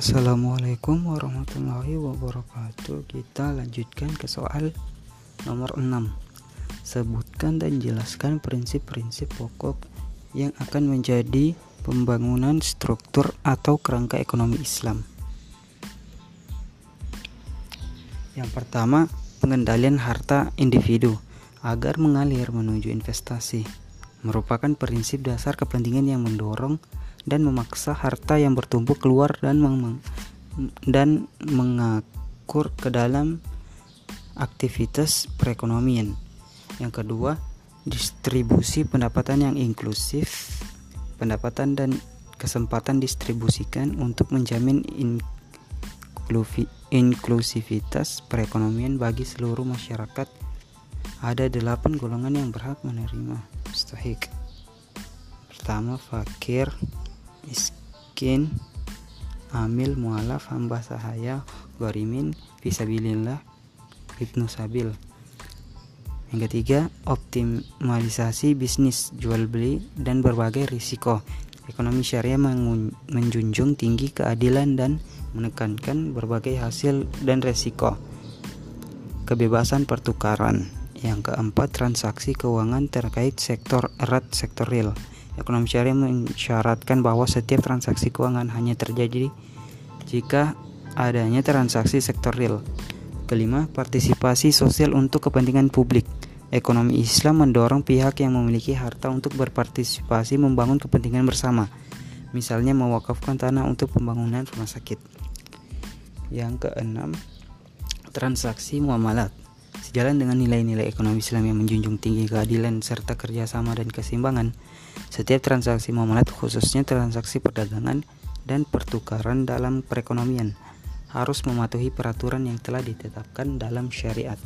Assalamualaikum warahmatullahi wabarakatuh. Kita lanjutkan ke soal nomor 6 Sebutkan dan jelaskan prinsip-prinsip pokok yang akan menjadi pembangunan struktur atau kerangka ekonomi Islam. Yang pertama, pengendalian harta individu agar mengalir menuju investasi merupakan prinsip dasar kepentingan yang mendorong dan memaksa harta yang bertumpuk keluar dan meng dan mengakur ke dalam aktivitas perekonomian. Yang kedua, distribusi pendapatan yang inklusif, pendapatan dan kesempatan distribusikan untuk menjamin inklusivitas perekonomian bagi seluruh masyarakat. Ada delapan golongan yang berhak menerima mustahik. Pertama, fakir, miskin amil mualaf hamba sahaya gorimin fisabilillah ibnu sabil. Yang ketiga optimalisasi bisnis jual beli dan berbagai risiko. Ekonomi syariah menjunjung tinggi keadilan dan menekankan berbagai hasil dan resiko. Kebebasan pertukaran. Yang keempat transaksi keuangan terkait sektor erat sektor real Ekonomi syariah mensyaratkan bahwa setiap transaksi keuangan hanya terjadi jika adanya transaksi sektor real. Kelima, partisipasi sosial untuk kepentingan publik. Ekonomi Islam mendorong pihak yang memiliki harta untuk berpartisipasi membangun kepentingan bersama. Misalnya mewakafkan tanah untuk pembangunan rumah sakit. Yang keenam, transaksi muamalat. Sejalan dengan nilai-nilai ekonomi Islam yang menjunjung tinggi keadilan serta kerjasama dan keseimbangan, setiap transaksi muamalat khususnya transaksi perdagangan dan pertukaran dalam perekonomian harus mematuhi peraturan yang telah ditetapkan dalam syariat.